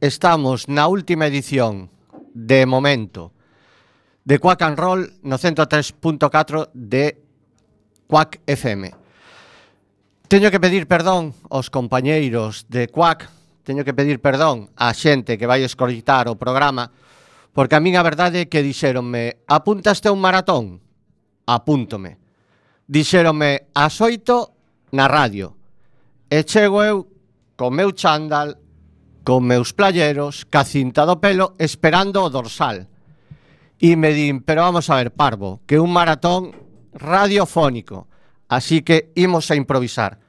Estamos na última edición de momento de Quack and Roll no 103.4 de Quack FM. Teño que pedir perdón aos compañeiros de Quack, teño que pedir perdón á xente que vai escoitar o programa, porque a min a verdade é que dixeronme apúntaste a un maratón? Apúntome. Dixéronme ás oito na radio. E chego eu co meu chándal con meus playeros, ca cinta do pelo, esperando o dorsal. E me din, pero vamos a ver, parvo, que un maratón radiofónico, así que imos a improvisar.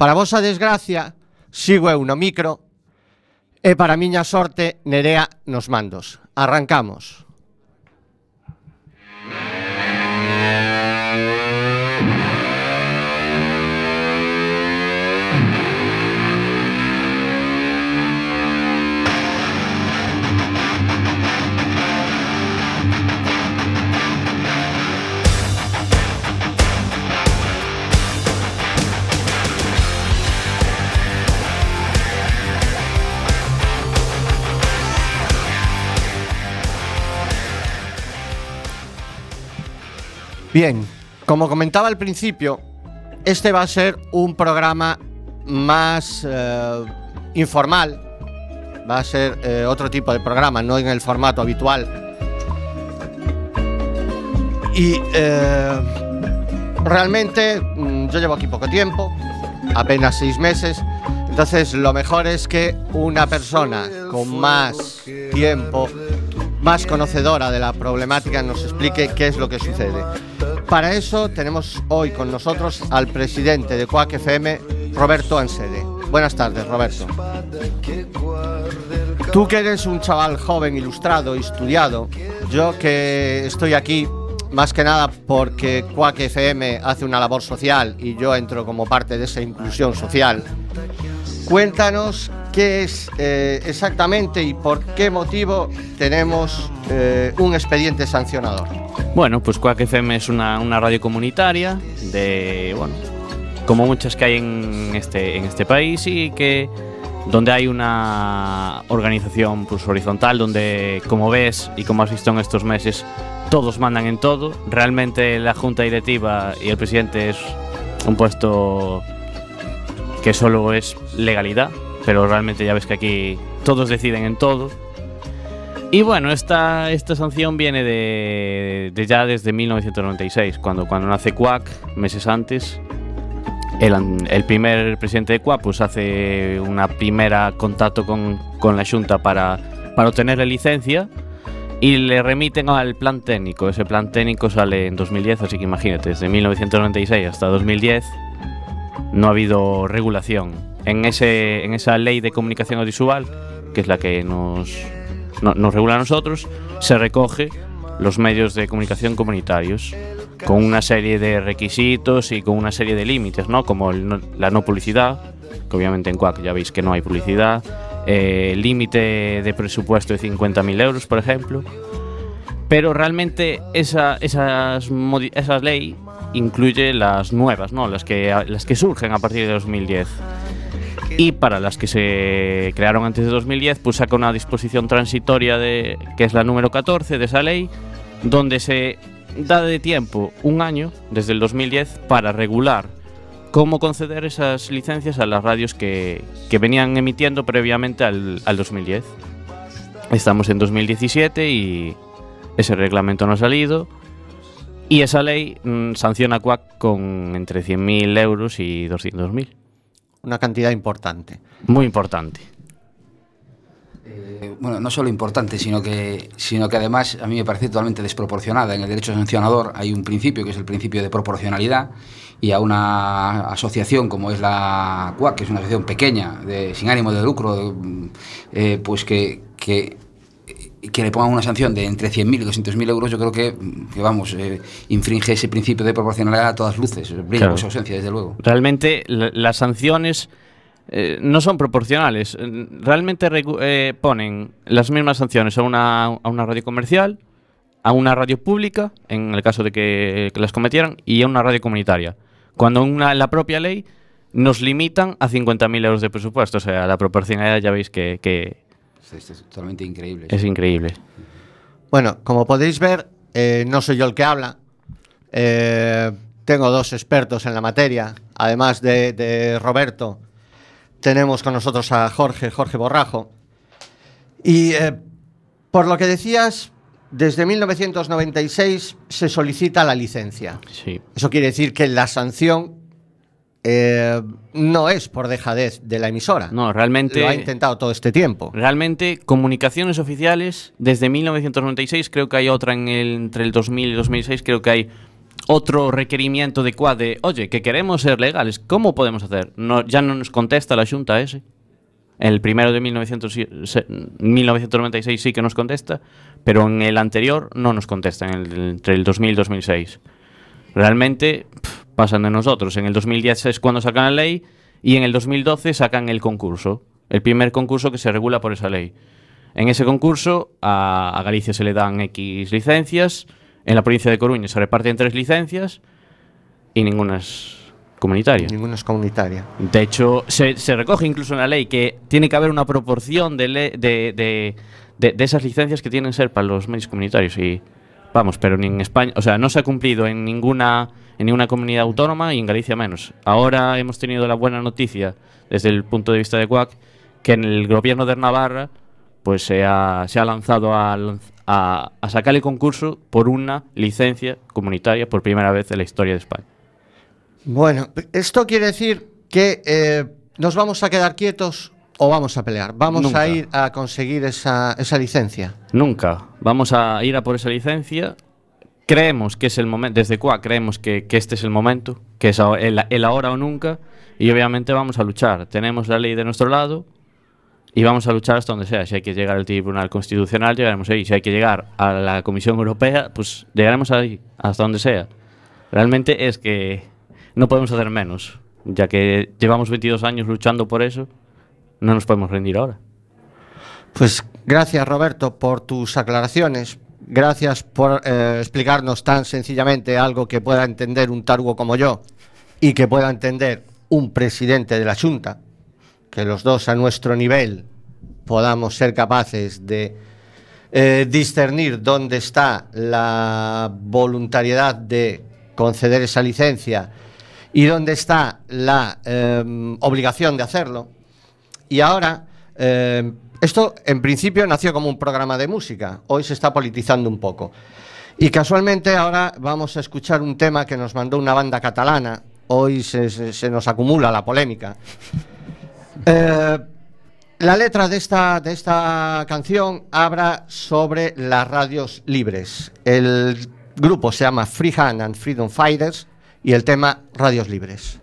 Para vosa desgracia, sigo eu no micro, e para miña sorte, Nerea nos mandos. Arrancamos. Bien, como comentaba al principio, este va a ser un programa más eh, informal, va a ser eh, otro tipo de programa, no en el formato habitual. Y eh, realmente mm, yo llevo aquí poco tiempo, apenas seis meses, entonces lo mejor es que una persona con más tiempo, más conocedora de la problemática, nos explique qué es lo que sucede. Para eso tenemos hoy con nosotros al presidente de Coac FM, Roberto Ansede. Buenas tardes, Roberto. Tú que eres un chaval joven, ilustrado estudiado, yo que estoy aquí más que nada porque Quack FM hace una labor social y yo entro como parte de esa inclusión social. Cuéntanos qué es eh, exactamente y por qué motivo tenemos eh, un expediente sancionador. Bueno, pues Quack FM es una, una radio comunitaria de, bueno, como muchas que hay en este, en este país y que donde hay una organización pues, horizontal, donde, como ves y como has visto en estos meses, todos mandan en todo. Realmente la junta directiva y el presidente es un puesto que solo es legalidad, pero realmente ya ves que aquí todos deciden en todo. Y bueno, esta, esta sanción viene de, de ya desde 1996, cuando, cuando nace Quack, meses antes. El, el primer presidente de Quack pues, hace una primera contacto con, con la Junta para, para obtener la licencia y le remiten al plan técnico. Ese plan técnico sale en 2010, así que imagínate, desde 1996 hasta 2010 no ha habido regulación. En, ese, en esa ley de comunicación audiovisual, que es la que nos, no- nos regula a nosotros, se recoge los medios de comunicación comunitarios con una serie de requisitos y con una serie de límites, ¿no? Como la no publicidad, que obviamente en Quack ya veis que no hay publicidad, eh, límite de presupuesto de 50.000 euros, por ejemplo. Pero realmente esa, esas esa ley incluye las nuevas, ¿no? Las que, las que surgen a partir de 2010. Y para las que se crearon antes de 2010, pues saca una disposición transitoria de, que es la número 14 de esa ley, donde se da de tiempo un año, desde el 2010, para regular cómo conceder esas licencias a las radios que, que venían emitiendo previamente al, al 2010. Estamos en 2017 y ese reglamento no ha salido. Y esa ley mm, sanciona a Quack con entre 100.000 euros y 200.000. Una cantidad importante. Muy importante. Eh, bueno, no solo importante, sino que, sino que además a mí me parece totalmente desproporcionada. En el derecho sancionador hay un principio que es el principio de proporcionalidad y a una asociación como es la CUAC, que es una asociación pequeña, de, sin ánimo de lucro, mm, eh, pues que, que que le pongan una sanción de entre 100.000 y 200.000 euros, yo creo que, que vamos, eh, infringe ese principio de proporcionalidad a todas luces. Brilla Claro. su ausencia, desde luego. Realmente la- las sanciones eh, no son proporcionales. Eh, Realmente eh, ponen las mismas sanciones a una, a una radio comercial, a una radio pública, en el caso de que, que las cometieran, y a una radio comunitaria. Cuando en una- la propia ley nos limitan a 50.000 euros de presupuesto. O sea, la proporcionalidad ya veis que, que Es, es totalmente increíble. es increíble. Bueno, como podéis ver, eh, no soy yo el que habla. Eh, tengo dos expertos en la materia. Además de, de Roberto, tenemos con nosotros a Jorge, Jorge Borrajo. Y eh, por lo que decías, desde 1996 se solicita la licencia. Sí. Eso quiere decir que la sanción eh, no es por dejadez de la emisora. No, realmente... Lo ha intentado todo este tiempo. Realmente, comunicaciones oficiales, desde 1996, creo que hay otra en el, entre el 2000 y 2006, creo que hay otro requerimiento de cuad de, oye, que queremos ser legales, ¿cómo podemos hacer? No, ya no nos contesta la Junta ese. El primero de 1900 y- se- 1996 sí que nos contesta, pero en el anterior no nos contesta, en el- entre el 2000 y 2006. Realmente pasan de nosotros. En el 2010 es cuando sacan la ley y en el 2012 sacan el concurso, el primer concurso que se regula por esa ley. En ese concurso a, a Galicia se le dan X licencias, en la provincia de Coruña se reparten tres licencias y ninguna es comunitaria. Ninguna es comunitaria. De hecho, se, se recoge incluso en la ley que tiene que haber una proporción de, le- de, de- de- de esas licencias que tienen que ser para los medios comunitarios. Y vamos, pero ni en España, o sea, no se ha cumplido en ninguna, en ninguna comunidad autónoma y en Galicia menos. Ahora hemos tenido la buena noticia, desde el punto de vista de CUAC, que en el gobierno de Navarra pues se ha, se ha lanzado a, lanz- a, a sacar el concurso por una licencia comunitaria por primera vez en la historia de España. Bueno, esto quiere decir que eh, nos vamos a quedar quietos o vamos a pelear. Vamos Nunca. a ir a conseguir esa, esa licencia. Nunca. Vamos a ir a por esa licencia. Creemos que es el momento, desde CUA creemos que, que este es el momento, que es el, el ahora o nunca, y obviamente vamos a luchar. Tenemos la ley de nuestro lado y vamos a luchar hasta donde sea. Si hay que llegar al Tribunal Constitucional, llegaremos ahí. Si hay que llegar a la Comisión Europea, pues llegaremos ahí, hasta donde sea. Realmente es que no podemos hacer menos, ya que llevamos 22 años luchando por eso, no nos podemos rendir ahora. Pues gracias Roberto por tus aclaraciones. Gracias por eh, explicarnos tan sencillamente algo que pueda entender un tarugo como yo y que pueda entender un presidente de la Junta. Que los dos a nuestro nivel podamos ser capaces de eh, discernir dónde está la voluntariedad de conceder esa licencia y dónde está la eh, obligación de hacerlo. Y ahora, eh, esto en principio nació como un programa de música, hoy se está politizando un poco. Y casualmente ahora vamos a escuchar un tema que nos mandó una banda catalana, hoy se, nos acumula la polémica. Eh, la letra de esta, de esta canción habla sobre las radios libres. El grupo se llama Free Hand and Freedom Fighters y el tema Radios Libres.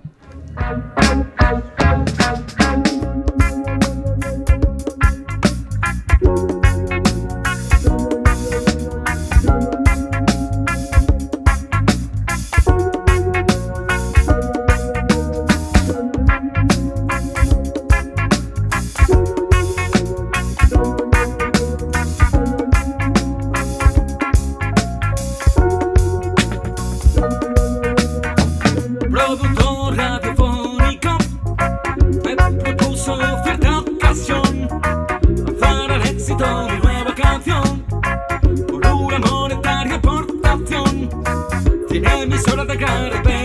sola da gara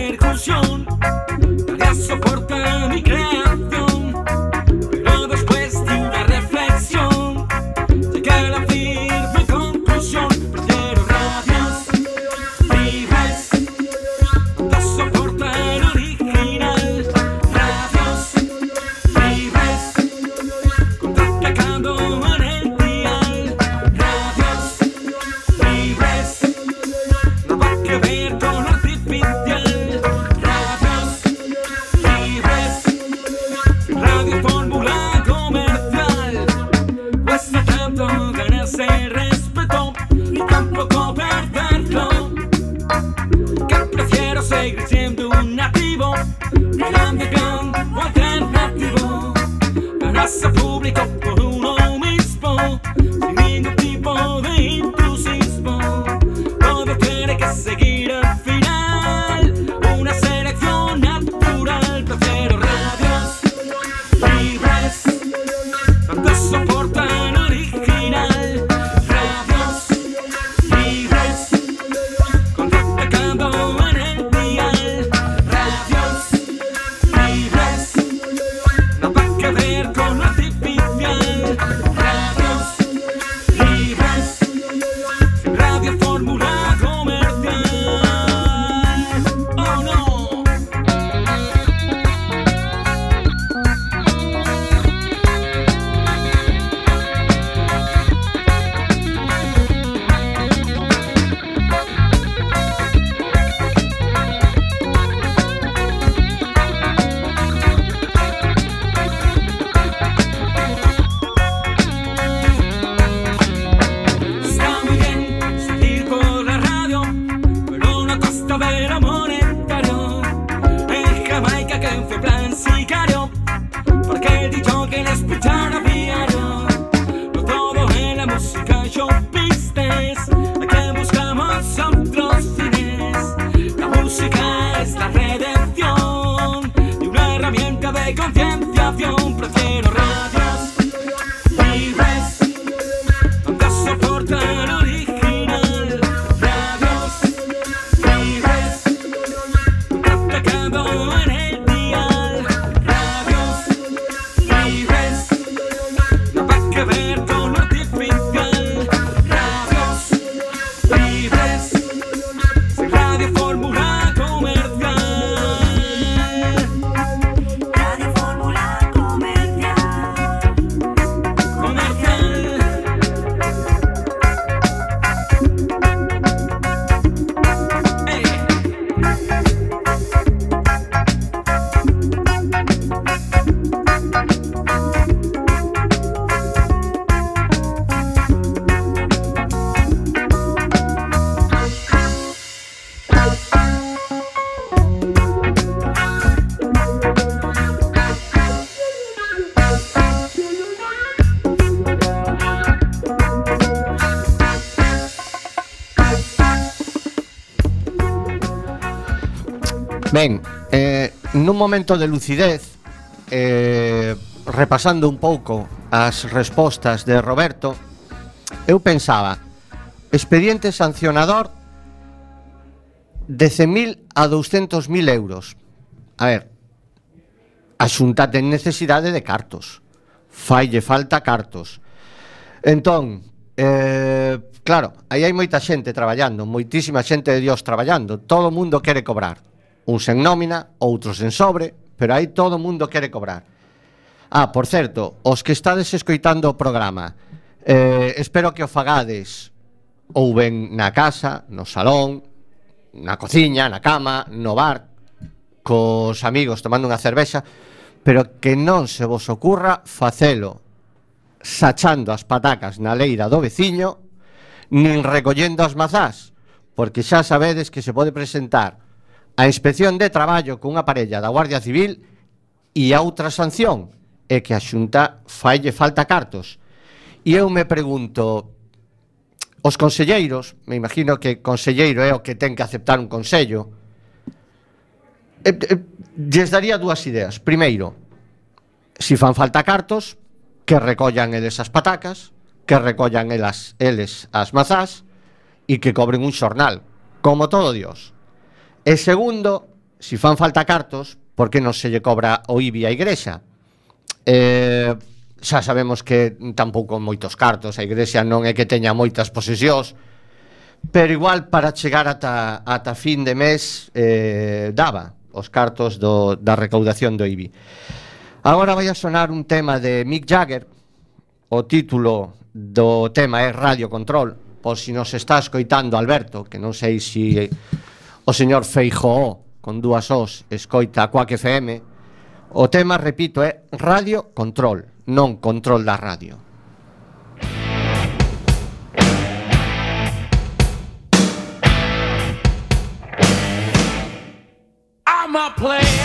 momento de lucidez eh, repasando un pouco as respostas de Roberto eu pensaba expediente sancionador de 100.000 a 200.000 euros. A ver a xunta ten necesidade de cartos. Falle falta cartos. Entón eh, claro, aí hai moita xente traballando moitísima xente de Dios traballando todo o mundo quere cobrar uns en nómina, outros en sobre, pero aí todo o mundo quere cobrar. Ah, por certo, os que estades escoitando o programa, eh, espero que o fagades ou ben na casa, no salón, na cociña, na cama, no bar, cos amigos tomando unha cervexa, pero que non se vos ocurra facelo sachando as patacas na leira do veciño nin recollendo as mazás, porque xa sabedes que se pode presentar a inspección de traballo cunha parella da Guardia Civil e a outra sanción é que a Xunta falle falta cartos. E eu me pregunto, os conselleiros, me imagino que conselleiro é o que ten que aceptar un consello, eh, eh, lles daría dúas ideas. Primeiro, si fan falta cartos, que recollan eles as patacas, que recollan elas, eles as mazás e que cobren un xornal, como todo Dios. E segundo, se fan falta cartos, por que non se lle cobra o IBI á Igrexa? Eh, xa sabemos que tampouco moitos cartos, a Igrexa non é que teña moitas posesións, pero igual para chegar ata, ata fin de mes eh, daba os cartos do, da recaudación do IBI. Agora vai a sonar un tema de Mick Jagger, o título do tema é Radio Control, por si nos está escoitando Alberto, que non sei se si O señor Feijóo, con dúas os, escoita a Coac FM. O tema, repito, é radio control, non control da radio. I'm a player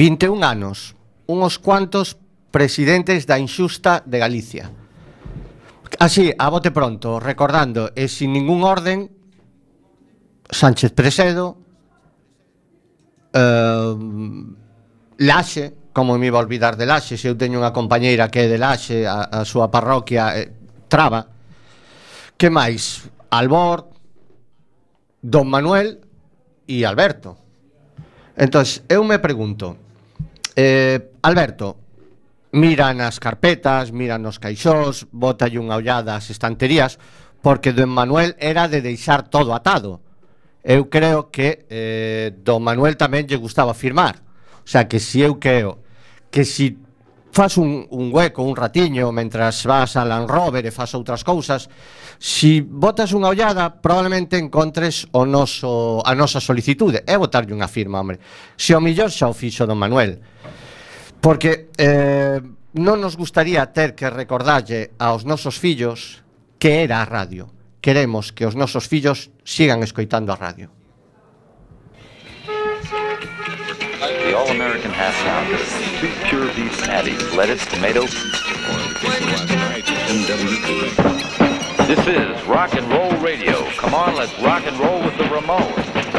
21 anos, unhos cuantos presidentes da Inxusta de Galicia. Así, a bote pronto, recordando, e sin ningún orden, Sánchez Presedo, eh, Laxe, como me iba a olvidar de Laxe, se eu teño unha compañeira que é de Laxe, a, a súa parroquia, eh, Traba, que máis? Albor, Don Manuel e Alberto. Entón, eu me pregunto, Eh, Alberto, mira nas carpetas, mira nos caixós, bota unha ollada ás estanterías, porque do Manuel era de deixar todo atado. Eu creo que eh, do Manuel tamén lle gustaba firmar. O sea, que si eu creo que si fas un, un hueco, un ratiño mentras vas a Land Rover e fas outras cousas si botas unha ollada probablemente encontres o noso, a nosa solicitude é botarlle unha firma, hombre se o millor xa o fixo don Manuel Porque eh, non nos gustaría ter que recordarlle aos nosos fillos que era a radio. Queremos que os nosos fillos sigan escoitando a radio. The all-American half Pounder. two pure beef patties, lettuce, tomato. This is rock and roll radio. Come on, let's rock and roll with the Ramones.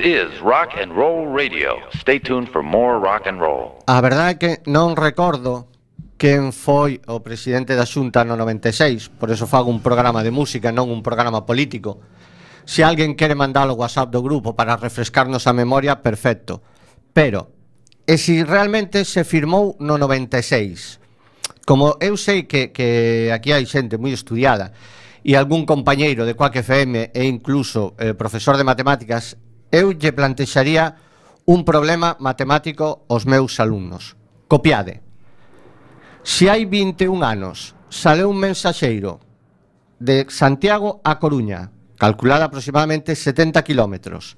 is Rock and Roll Radio. Stay tuned for more rock and roll. A verdade é que non recordo quen foi o presidente da Xunta no 96, por eso fago un programa de música, non un programa político. Se alguén quere mandar o WhatsApp do grupo para refrescarnos a memoria, perfecto. Pero, e se realmente se firmou no 96? Como eu sei que, que aquí hai xente moi estudiada e algún compañeiro de Quack FM e incluso eh, profesor de matemáticas eu lle plantexaría un problema matemático aos meus alumnos. Copiade. Se hai 21 anos sale un mensaxeiro de Santiago a Coruña, calculada aproximadamente 70 kilómetros,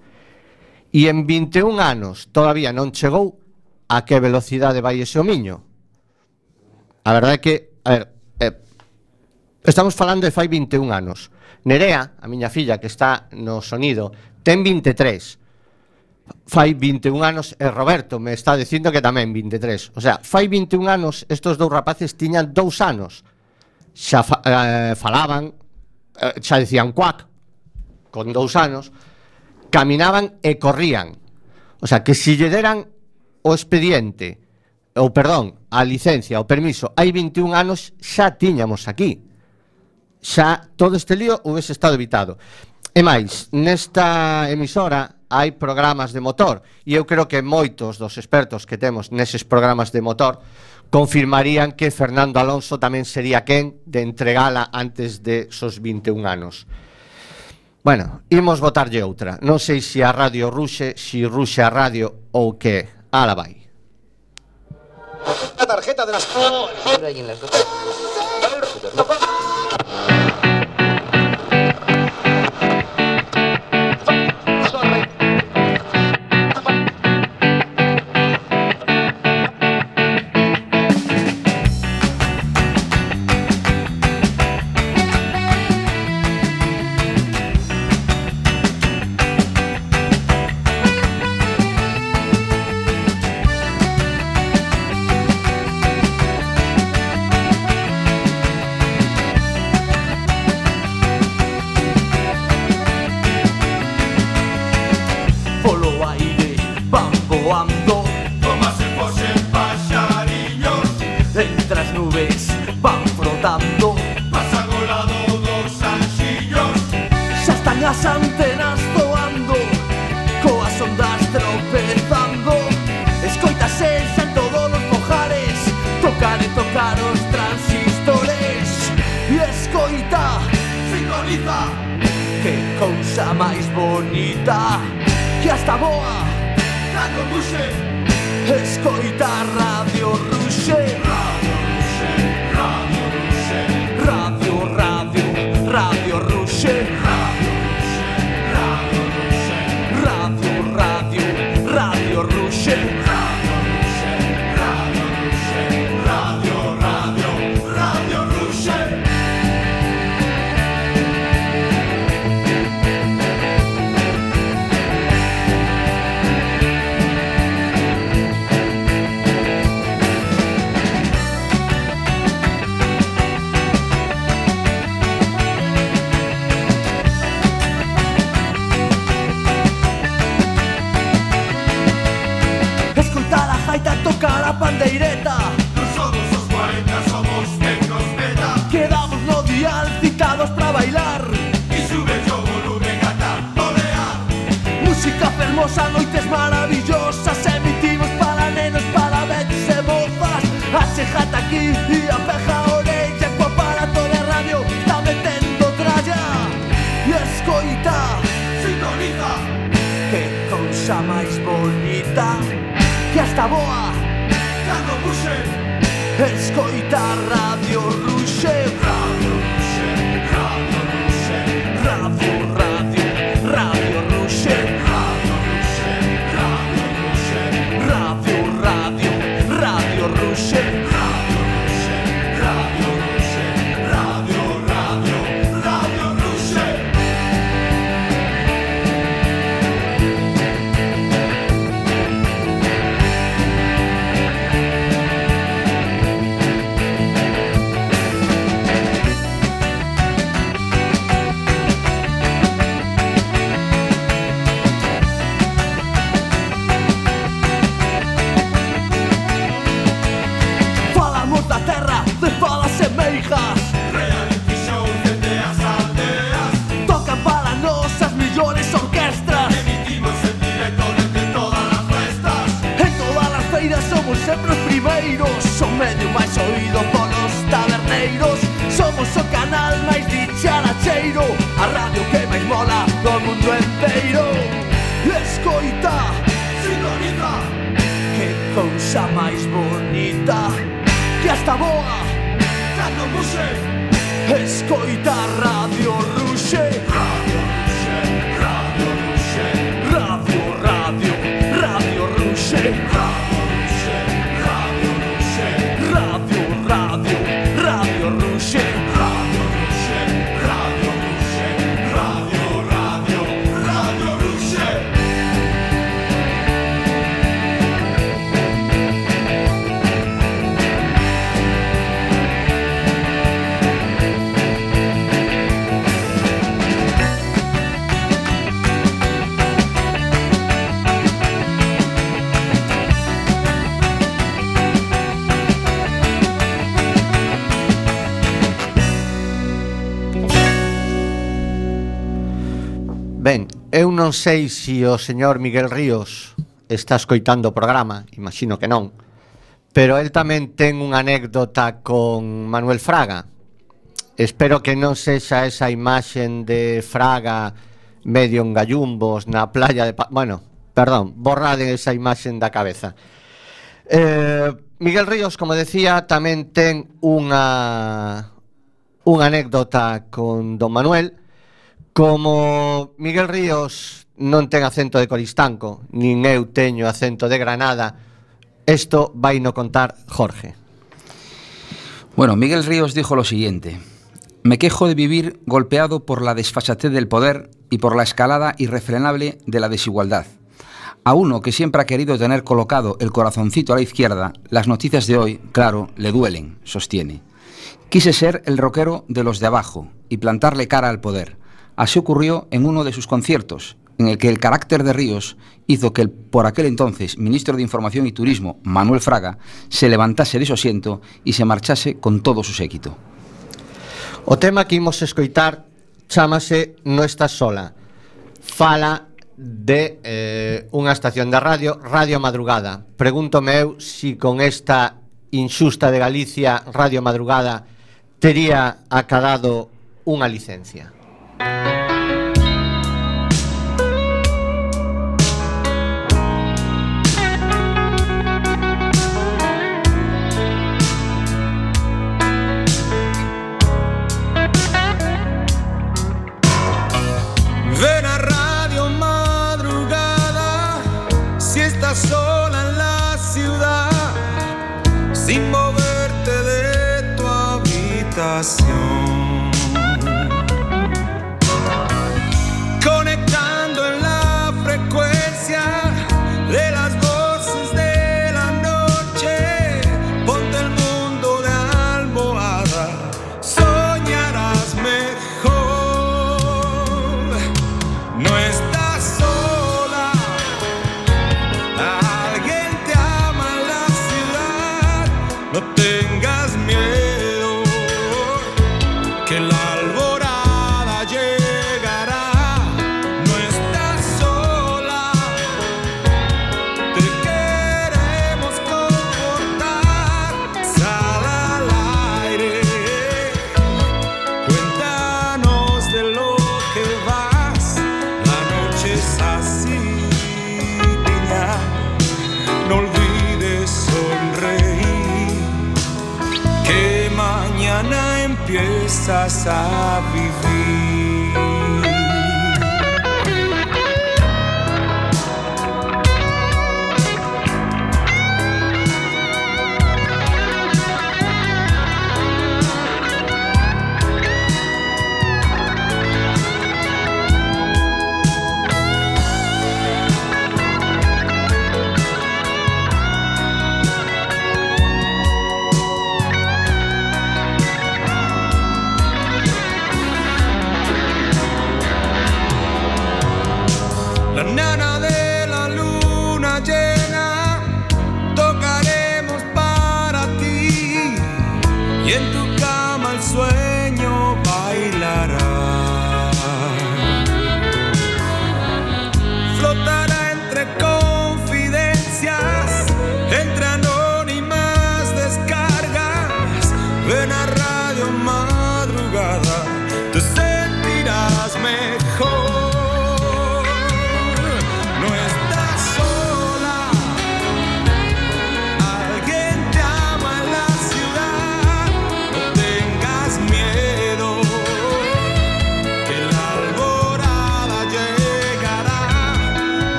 e en 21 anos todavía non chegou, a que velocidade vai ese Miño? A verdade é que, a ver, eh, estamos falando de fai 21 anos. Nerea, a miña filla que está no sonido, ten 23. Fai 21 anos e Roberto me está dicindo que tamén 23. O sea, fai 21 anos estos dous rapaces tiñan dous anos. Xa fa, eh, falaban, eh, xa dicían cuac con dous anos, caminaban e corrían. O sea, que si lle deran o expediente ou perdón, a licencia, o permiso, hai 21 anos xa tiñamos aquí. Xa todo este lío houvese estado evitado. E máis, nesta emisora hai programas de motor e eu creo que moitos dos expertos que temos neses programas de motor confirmarían que Fernando Alonso tamén sería quen de entregala antes de esos 21 anos. Bueno, imos votarlle outra. Non sei se a radio ruxe, se ruxe a radio ou que. Ala vai. La tarjeta de las... máis bonita Que hasta boa. Cando puxe Escoita Radio Ruxe Radio Ruxe Radio Ruxe Radio Radio Radio Ruxe Radio Ruxe Radio Ruxe Radio Radio Radio Ruxe. o medio máis oído polos taberneiros. Somos o canal máis dicharacheiro. A radio que máis mola do mundo enteiro. Escoita, sintoniza Que cousa máis bonita. Que hasta boa, cando muse Escoita Radio Ruxe. Radio Ruxe. non sei se o señor Miguel Ríos está escoitando o programa, imagino que non, pero el tamén ten unha anécdota con Manuel Fraga. Espero que non sexa esa imaxen de Fraga medio en gallumbos na playa de... Pa bueno, perdón, borrade esa imaxen da cabeza. Eh, Miguel Ríos, como decía, tamén ten unha unha anécdota con Don Manuel Como Miguel Ríos non ten acento de Coristanco, nin eu teño acento de Granada, isto vai no contar Jorge. Bueno, Miguel Ríos dijo lo siguiente. Me quejo de vivir golpeado por la desfachatez del poder y por la escalada irrefrenable de la desigualdad. A uno que siempre ha querido tener colocado el corazoncito a la izquierda, las noticias de hoy, claro, le duelen, sostiene. Quise ser el rockero de los de abajo y plantarle cara al poder. Así ocurrió en uno de sus conciertos, en el que el carácter de Ríos hizo que el por aquel entonces ministro de Información y Turismo, Manuel Fraga, se levantase de su asiento y se marchase con todo su séquito. O tema que imos escoitar chamase No estás sola. Fala de eh, unha estación de radio, Radio Madrugada. Pregúntome eu si con esta inxusta de Galicia, Radio Madrugada, tería acadado unha licencia. Música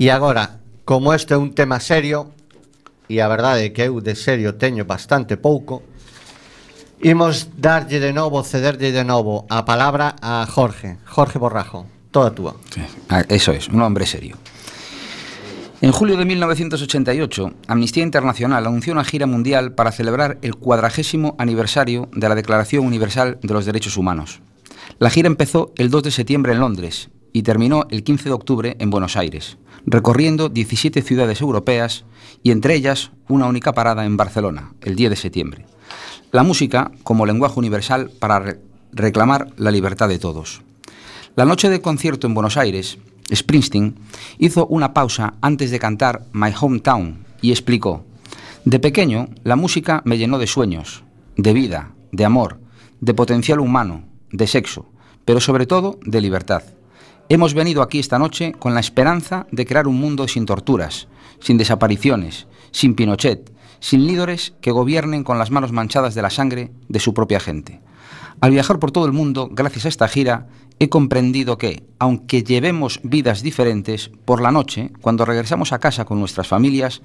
E agora, como este é un tema serio, e a verdade é que eu de serio teño bastante pouco, imos darlle de novo, cederlle de novo a palabra a Jorge, Jorge Borrajo, toda túa. Eso es, un hombre serio. En julio de 1988, Amnistía Internacional anunció una gira mundial para celebrar el cuadragésimo aniversario de la Declaración Universal de los Derechos Humanos. La gira empezó el 2 de septiembre en Londres y terminó el 15 de octubre en Buenos Aires, recorriendo 17 ciudades europeas y entre ellas una única parada en Barcelona, el 10 de septiembre. La música como lenguaje universal para re- reclamar la libertad de todos. La noche de concierto en Buenos Aires, Springsteen hizo una pausa antes de cantar My Hometown y explicó, de pequeño la música me llenó de sueños, de vida, de amor, de potencial humano, de sexo, pero sobre todo de libertad. Hemos venido aquí esta noche con la esperanza de crear un mundo sin torturas, sin desapariciones, sin Pinochet, sin líderes que gobiernen con las manos manchadas de la sangre de su propia gente. Al viajar por todo el mundo, gracias a esta gira, he comprendido que, aunque llevemos vidas diferentes, por la noche, cuando regresamos a casa con nuestras familias,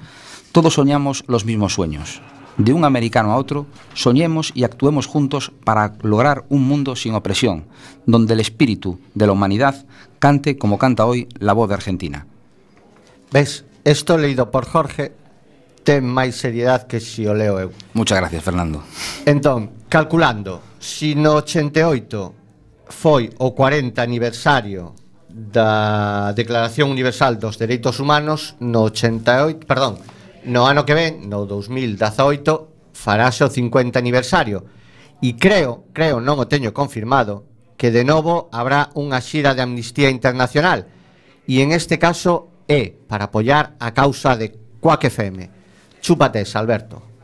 todos soñamos los mismos sueños. De un americano a otro, soñemos y actuemos juntos para lograr un mundo sin opresión, donde el espíritu de la humanidad cante como canta hoy la voz de Argentina. Ves, esto leído por Jorge ten máis seriedade que si o leo eu. Muchas gracias, Fernando. Entón, calculando, si no 88 foi o 40 aniversario da Declaración Universal dos Dereitos Humanos, no 88, perdón, no ano que ven, no 2018, farase o 50 aniversario. E creo, creo, non o teño confirmado, que de novo habrá unha xira de amnistía internacional e en este caso é para apoiar a causa de Quack FM. Chúpate, Alberto.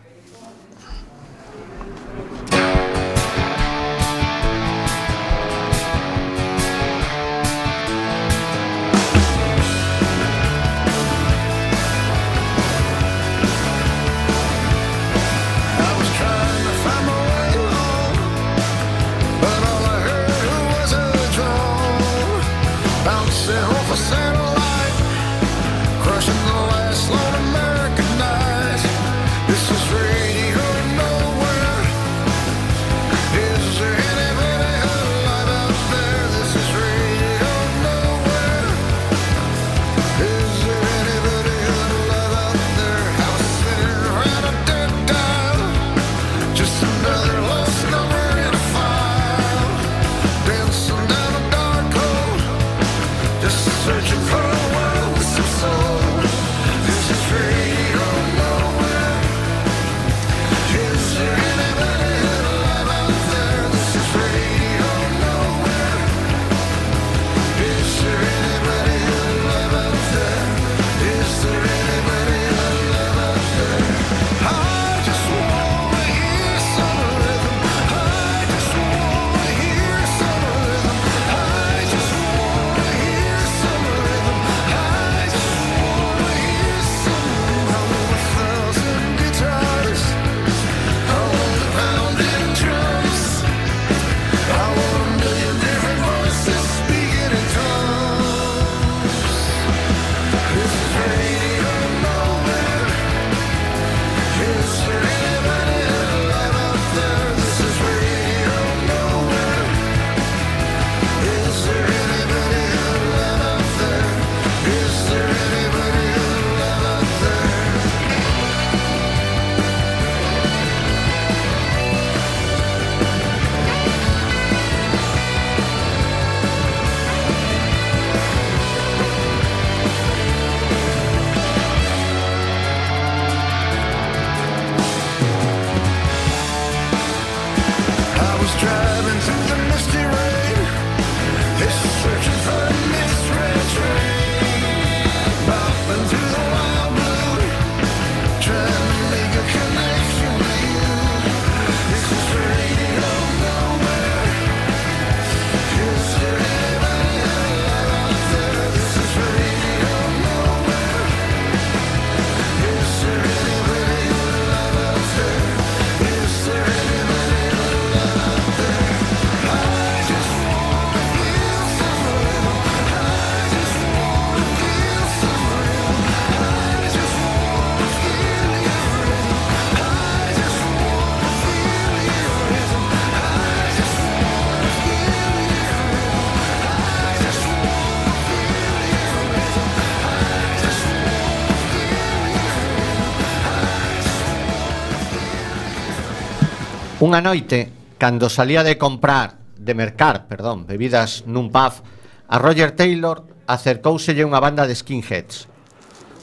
Unha noite, cando salía de comprar, de mercar, perdón, bebidas nun pub, a Roger Taylor acercouselle unha banda de skinheads.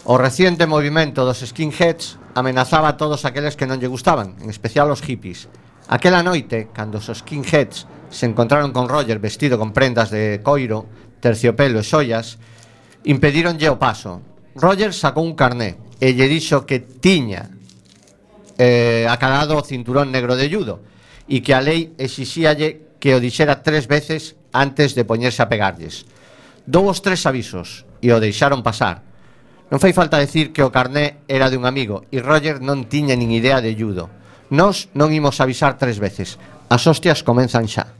O reciente movimento dos skinheads amenazaba a todos aqueles que non lle gustaban, en especial os hippies. Aquela noite, cando os skinheads se encontraron con Roger vestido con prendas de coiro, terciopelo e xoias, impedíronlle o paso. Roger sacou un carné e lle dixo que tiña eh, acalado o cinturón negro de judo e que a lei exixíalle que o dixera tres veces antes de poñerse a pegarlles. Dou os tres avisos e o deixaron pasar. Non fai falta decir que o carné era de un amigo e Roger non tiña nin idea de judo. Nos non imos avisar tres veces. As hostias comenzan xa.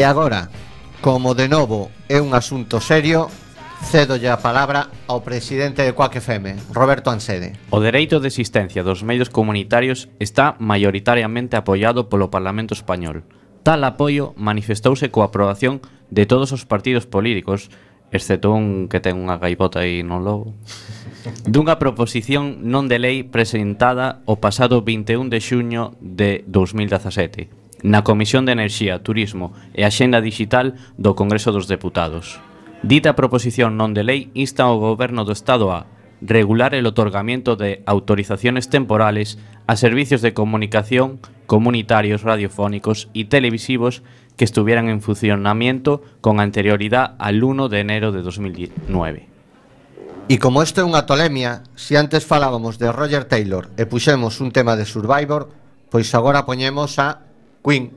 E agora, como de novo é un asunto serio, cedolle a palabra ao presidente de Coac FM, Roberto Ansede. O dereito de existencia dos medios comunitarios está maioritariamente apoiado polo Parlamento Español. Tal apoio manifestouse coa aprobación de todos os partidos políticos, excepto un que ten unha gaibota aí no logo, dunha proposición non de lei presentada o pasado 21 de xuño de 2017 na Comisión de Enerxía, Turismo e Axenda Digital do Congreso dos Deputados. Dita proposición non de lei insta ao Goberno do Estado a regular el otorgamiento de autorizaciones temporales a servicios de comunicación comunitarios radiofónicos y televisivos que estuvieran en funcionamiento con anterioridad al 1 de enero de 2009. E como isto é unha tolemia, se si antes falábamos de Roger Taylor e puxemos un tema de Survivor, pois agora poñemos a Queen.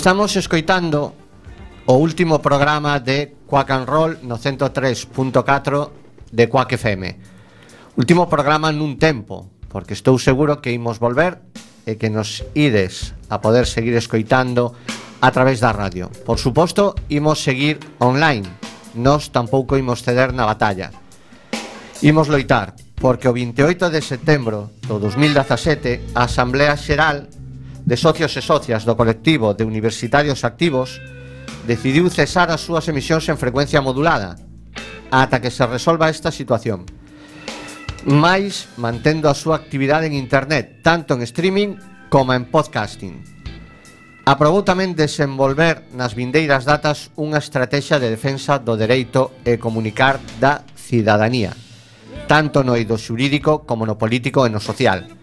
Estamos escoitando o último programa de Quack and Roll no 103.4 de Quack FM. Último programa nun tempo, porque estou seguro que imos volver e que nos ides a poder seguir escoitando a través da radio. Por suposto, imos seguir online. Nos tampouco imos ceder na batalla. Imos loitar, porque o 28 de setembro do 2017 a Asamblea Xeral de socios e socias do colectivo de universitarios activos decidiu cesar as súas emisións en frecuencia modulada ata que se resolva esta situación. Máis mantendo a súa actividade en internet tanto en streaming como en podcasting. Aprobou tamén desenvolver nas vindeiras datas unha estrategia de defensa do dereito e comunicar da cidadanía tanto no eido xurídico como no político e no social.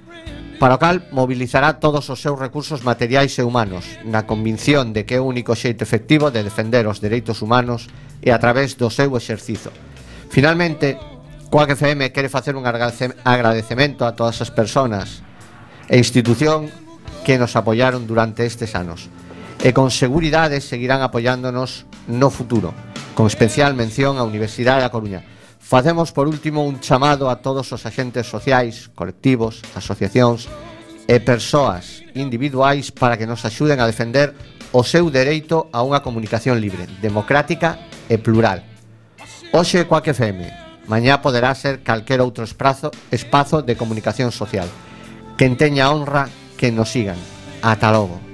Para o cal, mobilizará todos os seus recursos materiais e humanos, na convinción de que é o único xeito efectivo de defender os dereitos humanos e a través do seu exercizo. Finalmente, Coac FM quere facer un agradecemento a todas as persoas e institución que nos apoiaron durante estes anos e con seguridade seguirán apoiándonos no futuro, con especial mención á Universidade da Coruña, Facemos, por último, un chamado a todos os agentes sociais, colectivos, asociacións e persoas individuais para que nos axuden a defender o seu dereito a unha comunicación libre, democrática e plural. Hoxe coa que feme, mañá poderá ser calquer outro espazo, espazo de comunicación social. Quen teña honra, que nos sigan. Ata logo.